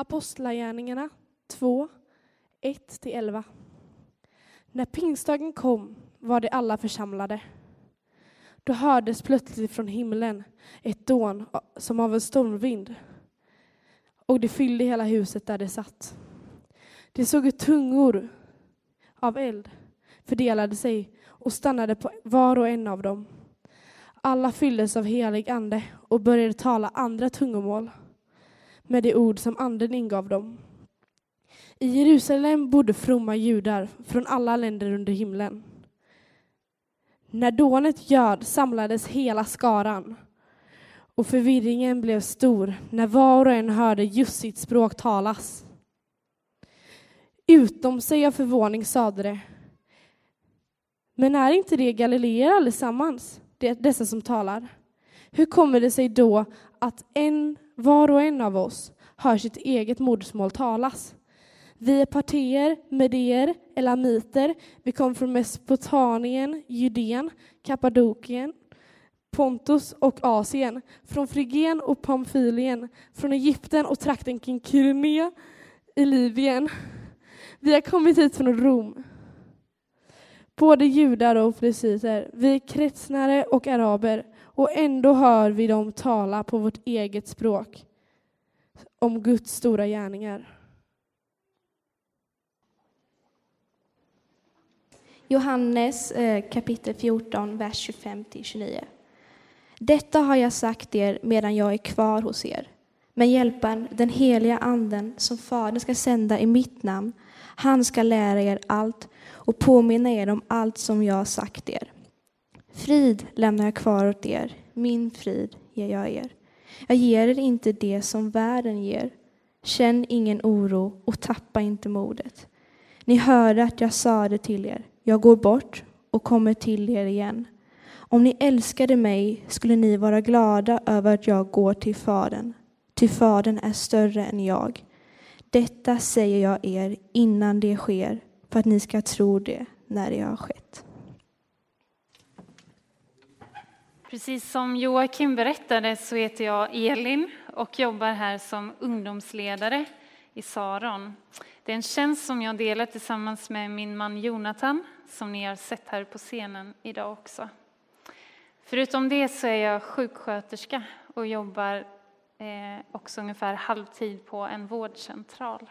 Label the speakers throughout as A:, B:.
A: Apostlagärningarna 2, 1-11. När pingstdagen kom var de alla församlade. Då hördes plötsligt från himlen ett dån som av en stormvind och det fyllde hela huset där de satt. De såg hur tungor av eld fördelade sig och stannade på var och en av dem. Alla fylldes av helig ande och började tala andra tungomål med de ord som anden ingav dem. I Jerusalem bodde fromma judar från alla länder under himlen. När dånet göd samlades hela skaran och förvirringen blev stor när var och en hörde just sitt språk talas. Utom sig av förvåning sade det. Men är inte det galileer allesammans, dessa som talar? Hur kommer det sig då att en, var och en av oss hör sitt eget modersmål talas? Vi är partier, medier, elamiter. Vi kommer från Mesopotamien, Judeen, Kappadokien, Pontus och Asien, från Frigen och Pamfylien, från Egypten och trakten kring Kyrene i Libyen. Vi har kommit hit från Rom. Både judar och frisiter, vi kretsnare och araber och ändå hör vi dem tala på vårt eget språk om Guds stora gärningar.
B: Johannes eh, kapitel 14, vers 25-29. Detta har jag sagt er medan jag är kvar hos er. Men hjälparen, den heliga anden, som Fadern ska sända i mitt namn, han ska lära er allt och påminna er om allt som jag har sagt er. Frid lämnar jag kvar åt er, min frid ger jag er. Jag ger er inte det som världen ger. Känn ingen oro och tappa inte modet. Ni hörde att jag sade till er, jag går bort och kommer till er igen. Om ni älskade mig skulle ni vara glada över att jag går till Fadern, ty Fadern är större än jag. Detta säger jag er innan det sker, för att ni ska tro det när det har skett.
C: Precis som Joakim berättade så heter jag Elin och jobbar här som ungdomsledare i Saron. Det är en tjänst som jag delar tillsammans med min man Jonathan som ni har sett här på scenen idag också. Förutom det så är jag sjuksköterska och jobbar eh, också ungefär halvtid på en vårdcentral.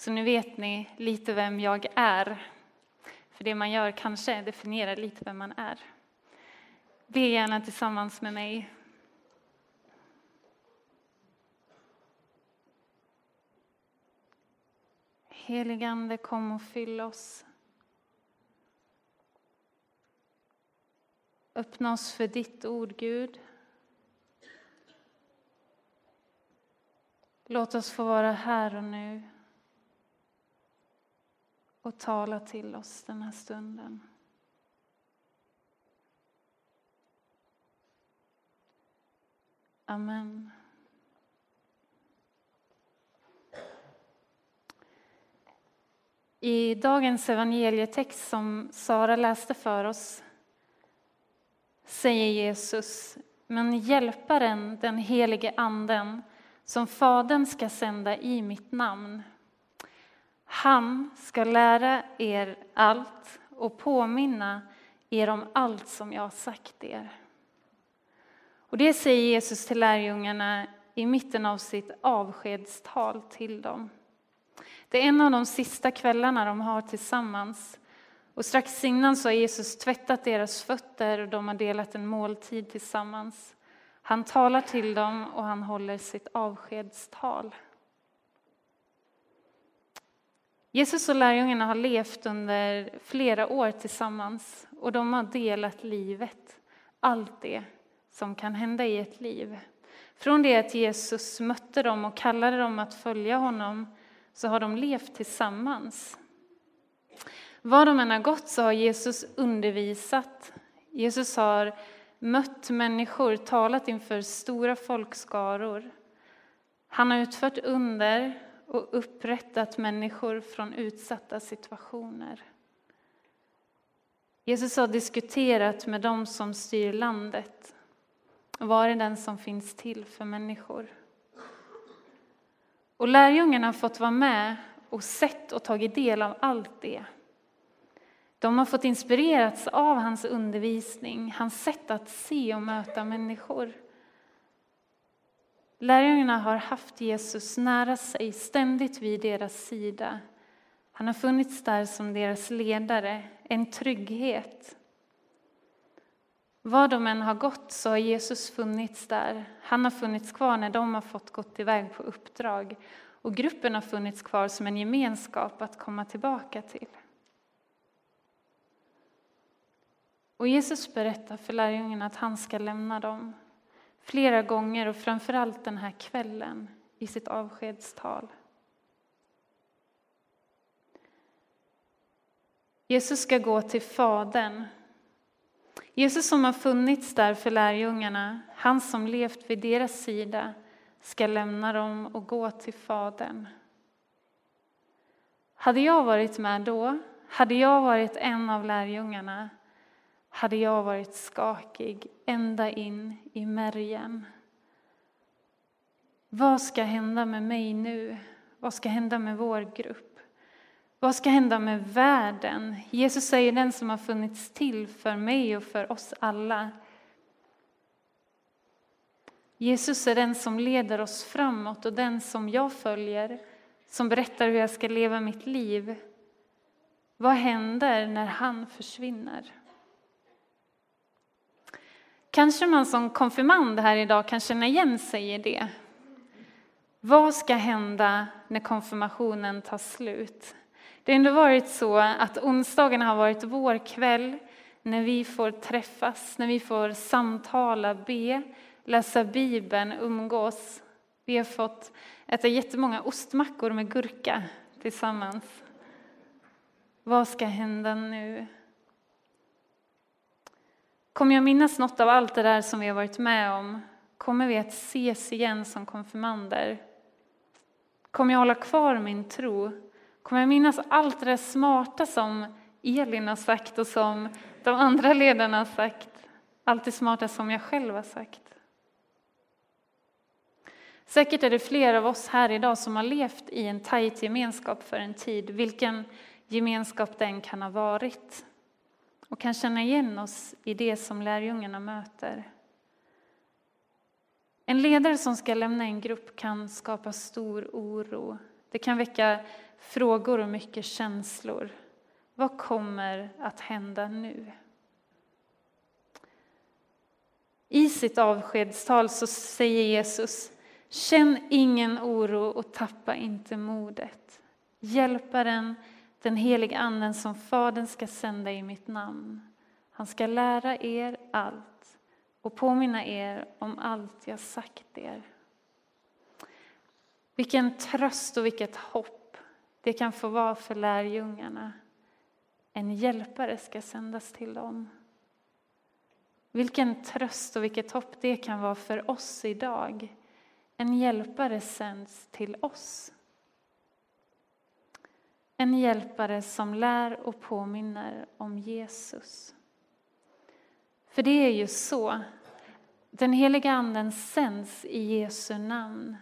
C: Så nu vet ni lite vem jag är. För det man gör kanske definierar lite vem man är. Be gärna tillsammans med mig. Heligande, kom och fyll oss. Öppna oss för ditt ord, Gud. Låt oss få vara här och nu och tala till oss den här stunden. Amen. I dagens evangelietext som Sara läste för oss säger Jesus, men hjälparen, den helige anden, som Fadern ska sända i mitt namn, han ska lära er allt och påminna er om allt som jag har sagt er. Och det säger Jesus till lärjungarna i mitten av sitt avskedstal till dem. Det är en av de sista kvällarna de har tillsammans. Och strax innan så har Jesus tvättat deras fötter och de har delat en måltid tillsammans. Han talar till dem och han håller sitt avskedstal. Jesus och lärjungarna har levt under flera år tillsammans och de har delat livet, allt det som kan hända i ett liv. Från det att Jesus mötte dem och kallade dem att följa honom så har de levt tillsammans. Var de än har gått så har Jesus undervisat. Jesus har mött människor, talat inför stora folkskaror. Han har utfört under och upprättat människor från utsatta situationer. Jesus har diskuterat med dem som styr landet och varit den som finns till för människor. Och lärjungarna har fått vara med och sett och tagit del av allt det. De har fått inspirerats av hans undervisning, hans sätt att se och möta människor. Lärjungarna har haft Jesus nära sig, ständigt vid deras sida. Han har funnits där som deras ledare, en trygghet. Var de än har gått så har Jesus funnits där. Han har funnits kvar när de har fått gått iväg på uppdrag. Och gruppen har funnits kvar som en gemenskap att komma tillbaka till. Och Jesus berättar för lärjungarna att han ska lämna dem flera gånger och framförallt den här kvällen i sitt avskedstal. Jesus ska gå till Fadern. Jesus som har funnits där för lärjungarna, han som levt vid deras sida, ska lämna dem och gå till Fadern. Hade jag varit med då, hade jag varit en av lärjungarna, hade jag varit skakig ända in i märgen. Vad ska hända med mig nu? Vad ska hända med vår grupp? Vad ska hända med världen? Jesus säger den som har funnits till för mig och för oss alla. Jesus är den som leder oss framåt och den som jag följer, som berättar hur jag ska leva mitt liv. Vad händer när han försvinner? Kanske man som konfirmand här idag kan känna igen sig i det. Vad ska hända när konfirmationen tar slut? Det har ändå varit så att onsdagen har varit vår kväll när vi får träffas, när vi får samtala, be, läsa Bibeln, umgås. Vi har fått äta jättemånga ostmackor med gurka tillsammans. Vad ska hända nu? Kommer jag minnas något av allt det där som vi har varit med om? Kommer vi att ses igen som konfirmander? Kommer jag hålla kvar min tro? Kommer jag minnas allt det där smarta som Elin har sagt och som de andra ledarna har sagt? Allt det smarta som jag själv har sagt? Säkert är det fler av oss här idag som har levt i en tajt gemenskap för en tid, vilken gemenskap den kan ha varit och kan känna igen oss i det som lärjungarna möter. En ledare som ska lämna en grupp kan skapa stor oro. Det kan väcka frågor och mycket känslor. Vad kommer att hända nu? I sitt avskedstal så säger Jesus Känn ingen oro och tappa inte modet. Hjälparen den helige anden som Fadern ska sända i mitt namn. Han ska lära er allt och påminna er om allt jag sagt er. Vilken tröst och vilket hopp det kan få vara för lärjungarna. En hjälpare ska sändas till dem. Vilken tröst och vilket hopp det kan vara för oss idag. En hjälpare sänds till oss. En hjälpare som lär och påminner om Jesus. För det är ju så. Den heliga anden sänds i Jesu namn.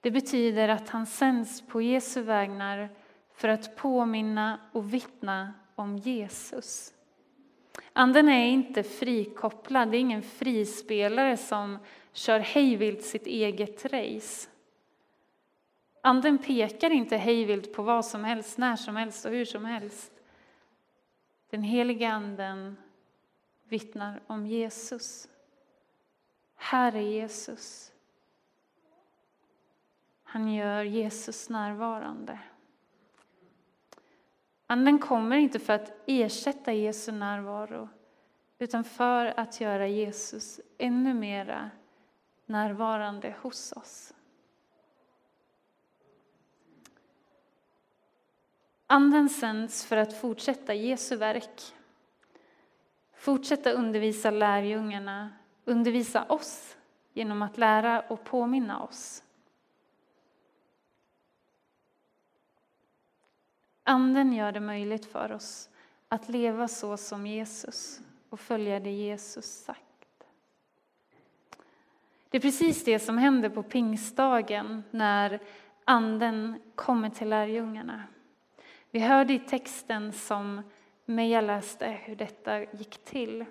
C: Det betyder att han sänds på Jesu vägnar för att påminna och vittna om Jesus. Anden är inte frikopplad, det är ingen frispelare som kör hejvilt sitt eget race. Anden pekar inte hejvilt på vad som helst, när som helst och hur som helst. Den heliga anden vittnar om Jesus. Här är Jesus. Han gör Jesus närvarande. Anden kommer inte för att ersätta Jesu närvaro utan för att göra Jesus ännu mera närvarande hos oss. Anden sänds för att fortsätta Jesu verk. Fortsätta undervisa lärjungarna, undervisa oss genom att lära och påminna oss. Anden gör det möjligt för oss att leva så som Jesus och följa det Jesus sagt. Det är precis det som händer på pingstdagen när anden kommer till lärjungarna. Vi hörde i texten som Meja läste hur detta gick till.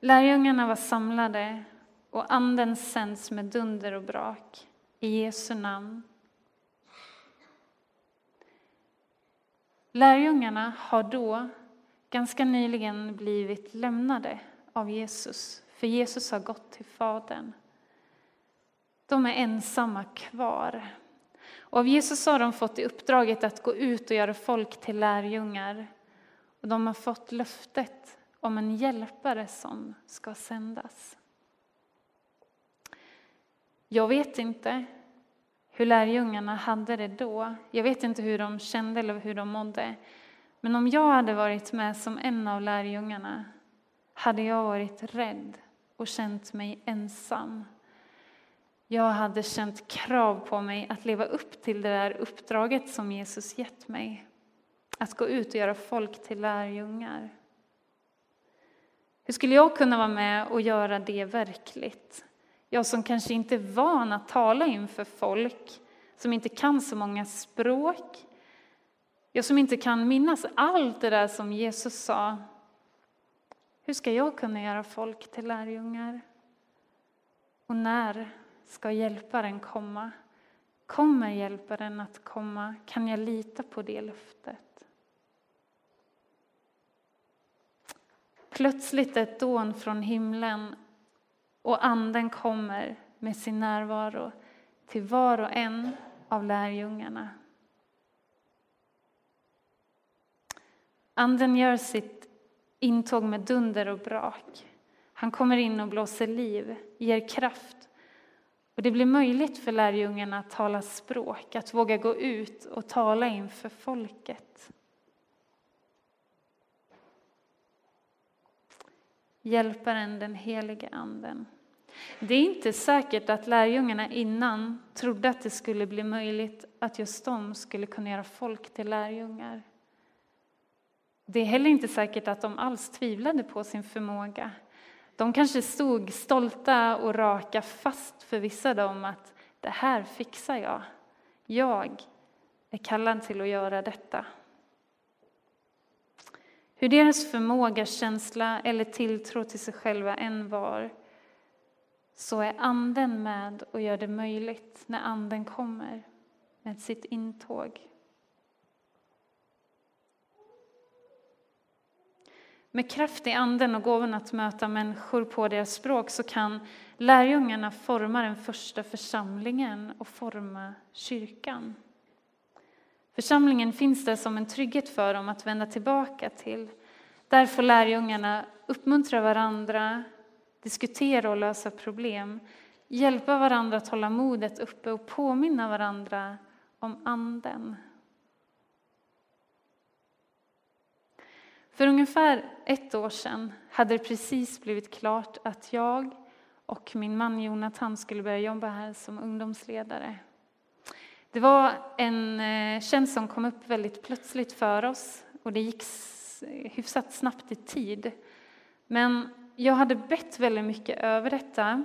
C: Lärjungarna var samlade och anden sänds med dunder och brak i Jesu namn. Lärjungarna har då ganska nyligen blivit lämnade av Jesus, för Jesus har gått till Fadern. De är ensamma kvar. Och av Jesus har de fått i uppdraget att gå ut och göra folk till lärjungar. Och de har fått löftet om en hjälpare som ska sändas. Jag vet inte hur lärjungarna hade det då. Jag vet inte hur de kände eller hur de mådde. Men om jag hade varit med som en av lärjungarna hade jag varit rädd och känt mig ensam. Jag hade känt krav på mig att leva upp till det där uppdraget som Jesus gett mig. Att gå ut och göra folk till lärjungar. Hur skulle jag kunna vara med och göra det verkligt? Jag som kanske inte är van att tala inför folk, som inte kan så många språk. Jag som inte kan minnas allt det där som Jesus sa. Hur ska jag kunna göra folk till lärjungar? Och när ska hjälparen komma? Kommer hjälparen att komma? Kan jag lita på det löftet? Plötsligt ett dån från himlen och anden kommer med sin närvaro till var och en av lärjungarna. Anden gör sitt intåg med dunder och brak. Han kommer in och blåser liv, ger kraft. Och det blir möjligt för lärjungarna att tala språk, att våga gå ut och tala inför folket. Hjälparen, den helige Anden. Det är inte säkert att lärjungarna innan trodde att det skulle bli möjligt att just de skulle kunna göra folk till lärjungar. Det är heller inte säkert att de alls tvivlade på sin förmåga. De kanske stod stolta och raka, fast förvissade om att det här fixar jag. Jag är kallad till att göra detta. Hur deras förmåga, känsla eller tilltro till sig själva än var, så är Anden med och gör det möjligt när Anden kommer med sitt intåg. Med kraft i anden och gåvan att möta människor på deras språk så kan lärjungarna forma den första församlingen och forma kyrkan. Församlingen finns där som en trygghet för dem att vända tillbaka till. Där får lärjungarna uppmuntra varandra, diskutera och lösa problem, hjälpa varandra att hålla modet uppe och påminna varandra om anden. För ungefär ett år sedan hade det precis blivit klart att jag och min man Jonathan skulle börja jobba här som ungdomsledare. Det var en eh, tjänst som kom upp väldigt plötsligt för oss och det gick hyfsat snabbt i tid. Men jag hade bett väldigt mycket över detta.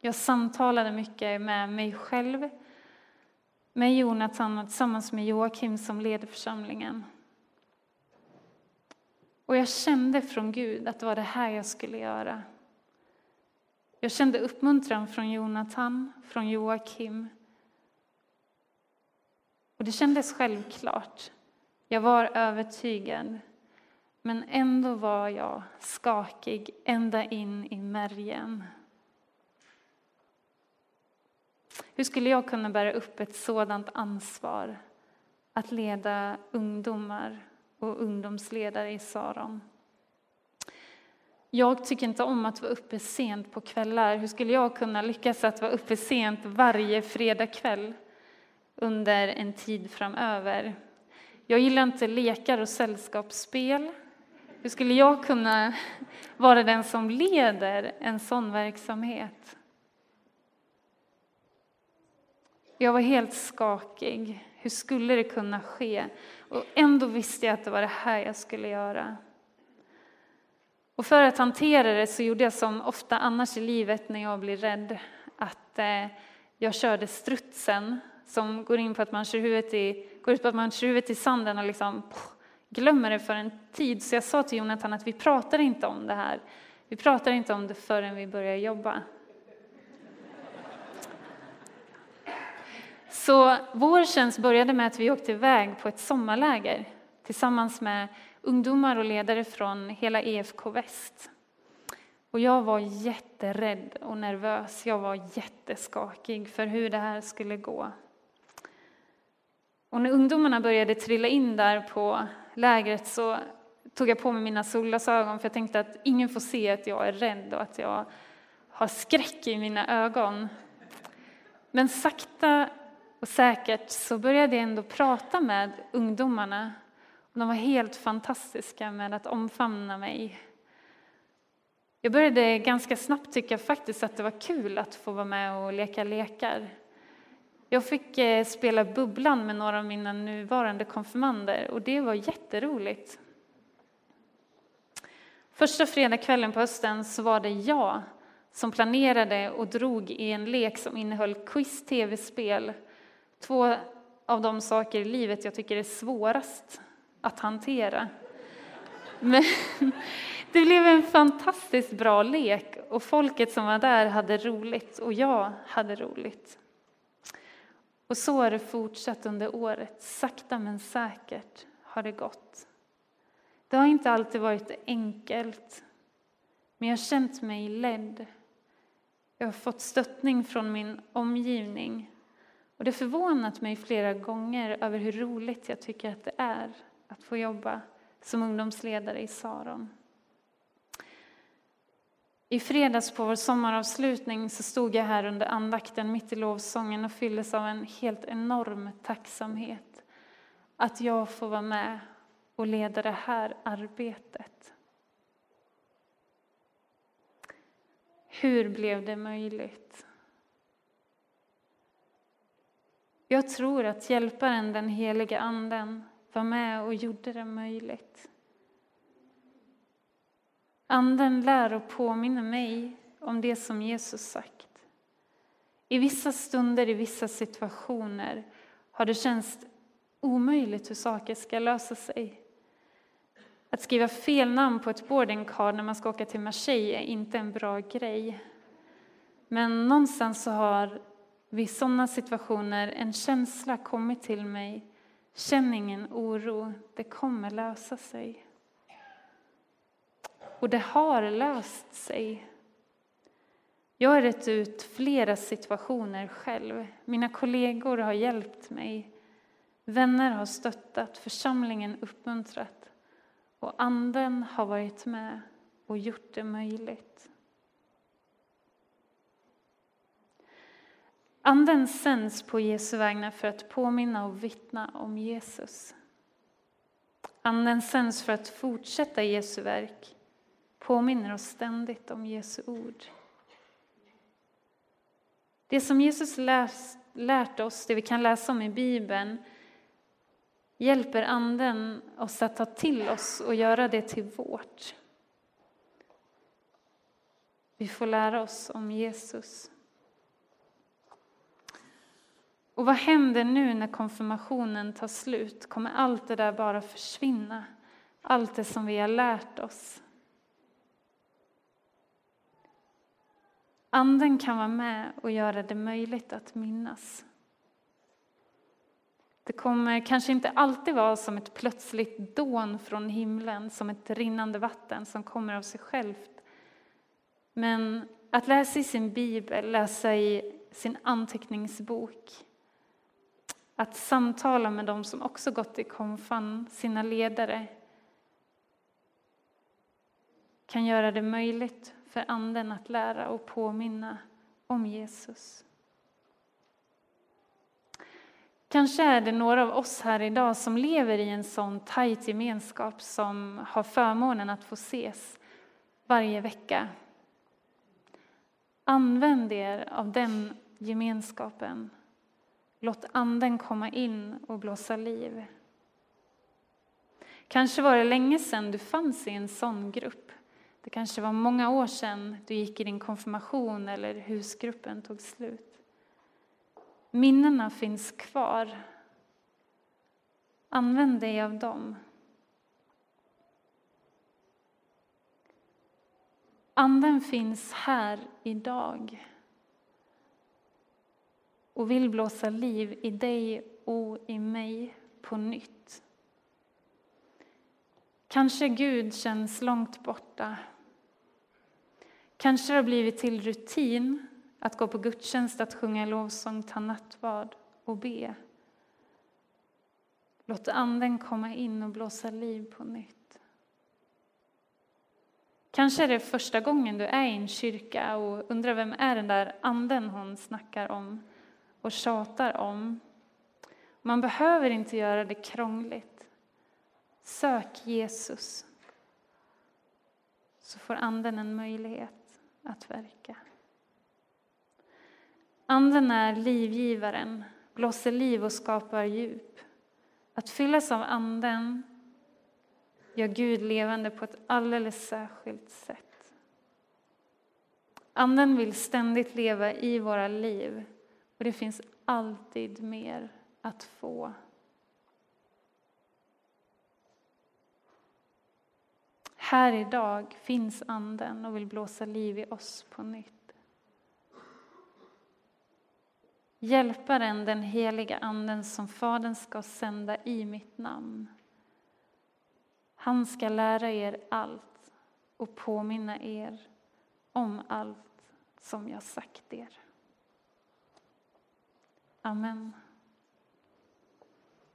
C: Jag samtalade mycket med mig själv, med Jonathan och tillsammans med Joakim som leder församlingen. Och jag kände från Gud att det var det här jag skulle göra. Jag kände uppmuntran från Jonathan, från Joakim. Och det kändes självklart. Jag var övertygad. Men ändå var jag skakig ända in i märgen. Hur skulle jag kunna bära upp ett sådant ansvar att leda ungdomar och ungdomsledare i Saron. Jag tycker inte om att vara uppe sent på kvällar. Hur skulle jag kunna lyckas att vara uppe sent varje fredagkväll under en tid framöver? Jag gillar inte lekar och sällskapsspel. Hur skulle jag kunna vara den som leder en sån verksamhet? Jag var helt skakig. Hur skulle det kunna ske? Och ändå visste jag att det var det här jag skulle göra. Och för att hantera det så gjorde jag som ofta annars i livet när jag blir rädd. Att eh, jag körde strutsen som går in på att man kör huvudet i, går ut på att man kör huvudet i sanden och liksom glömmer det för en tid. Så jag sa till Jonathan att vi pratar inte om det här. Vi pratar inte om det förrän vi börjar jobba. Så vår tjänst började med att vi åkte iväg på ett sommarläger tillsammans med ungdomar och ledare från hela EFK Väst. Och jag var jätterädd och nervös. Jag var jätteskakig för hur det här skulle gå. Och när ungdomarna började trilla in där på lägret så tog jag på mig mina solglasögon för jag tänkte att ingen får se att jag är rädd och att jag har skräck i mina ögon. Men sakta och säkert så började jag ändå prata med ungdomarna. de var helt fantastiska med att omfamna mig. Jag började ganska snabbt tycka faktiskt att det var kul att få vara med och leka lekar. Jag fick eh, spela bubblan med några av mina nuvarande konfirmander och det var jätteroligt. Första fredagskvällen på hösten så var det jag som planerade och drog i en lek som innehöll quiz, tv-spel. Två av de saker i livet jag tycker är svårast att hantera. Men det blev en fantastiskt bra lek och folket som var där hade roligt och jag hade roligt. Och så har det fortsatt under året. Sakta men säkert har det gått. Det har inte alltid varit enkelt, men jag har känt mig ledd. Jag har fått stöttning från min omgivning. Och det har förvånat mig flera gånger över hur roligt jag tycker att det är att få jobba som ungdomsledare i Saron. I fredags på vår sommaravslutning så stod jag här under andakten mitt i lovsången och fylldes av en helt enorm tacksamhet att jag får vara med och leda det här arbetet. Hur blev det möjligt? Jag tror att Hjälparen, den helige Anden, var med och gjorde det möjligt. Anden lär och påminner mig om det som Jesus sagt. I vissa stunder, i vissa situationer har det känts omöjligt hur saker ska lösa sig. Att skriva fel namn på ett boardingcard när man ska åka till Marseille är inte en bra grej. Men någonstans så har vid sådana situationer en känsla kommit till mig. Känn ingen oro, det kommer lösa sig. Och det har löst sig. Jag har rätt ut flera situationer själv. Mina kollegor har hjälpt mig. Vänner har stöttat, församlingen uppmuntrat. Och Anden har varit med och gjort det möjligt. Anden sänds på Jesu vägnar för att påminna och vittna om Jesus. Anden sänds för att fortsätta Jesu verk påminner oss ständigt om Jesu ord. Det som Jesus läst, lärt oss, det vi kan läsa om i Bibeln, hjälper Anden oss att ta till oss och göra det till vårt. Vi får lära oss om Jesus. Och vad händer nu när konfirmationen tar slut? Kommer allt det där bara försvinna? Allt det som vi har lärt oss? Anden kan vara med och göra det möjligt att minnas. Det kommer kanske inte alltid vara som ett plötsligt dån från himlen, som ett rinnande vatten som kommer av sig självt. Men att läsa i sin bibel, läsa i sin anteckningsbok, att samtala med dem som också gått i konfan, sina ledare, kan göra det möjligt för Anden att lära och påminna om Jesus. Kanske är det några av oss här idag som lever i en sån tajt gemenskap som har förmånen att få ses varje vecka. Använd er av den gemenskapen. Låt Anden komma in och blåsa liv. Kanske var det länge sedan du fanns i en sån grupp. Det kanske var många år sedan du gick i din konfirmation eller husgruppen tog slut. Minnena finns kvar. Använd dig av dem. Anden finns här idag och vill blåsa liv i dig och i mig på nytt. Kanske Gud känns långt borta. Kanske det har blivit till rutin att gå på gudstjänst, att sjunga lovsång, ta nattvard och be. Låt Anden komma in och blåsa liv på nytt. Kanske är det första gången du är i en kyrka och undrar vem är den där anden hon snackar om och tjatar om. Man behöver inte göra det krångligt. Sök Jesus, så får Anden en möjlighet att verka. Anden är livgivaren, blåser liv och skapar djup. Att fyllas av Anden gör Gud levande på ett alldeles särskilt sätt. Anden vill ständigt leva i våra liv och det finns alltid mer att få. Här idag finns Anden och vill blåsa liv i oss på nytt. Hjälparen, den heliga Anden som Fadern ska sända i mitt namn. Han ska lära er allt och påminna er om allt som jag sagt er. Amen.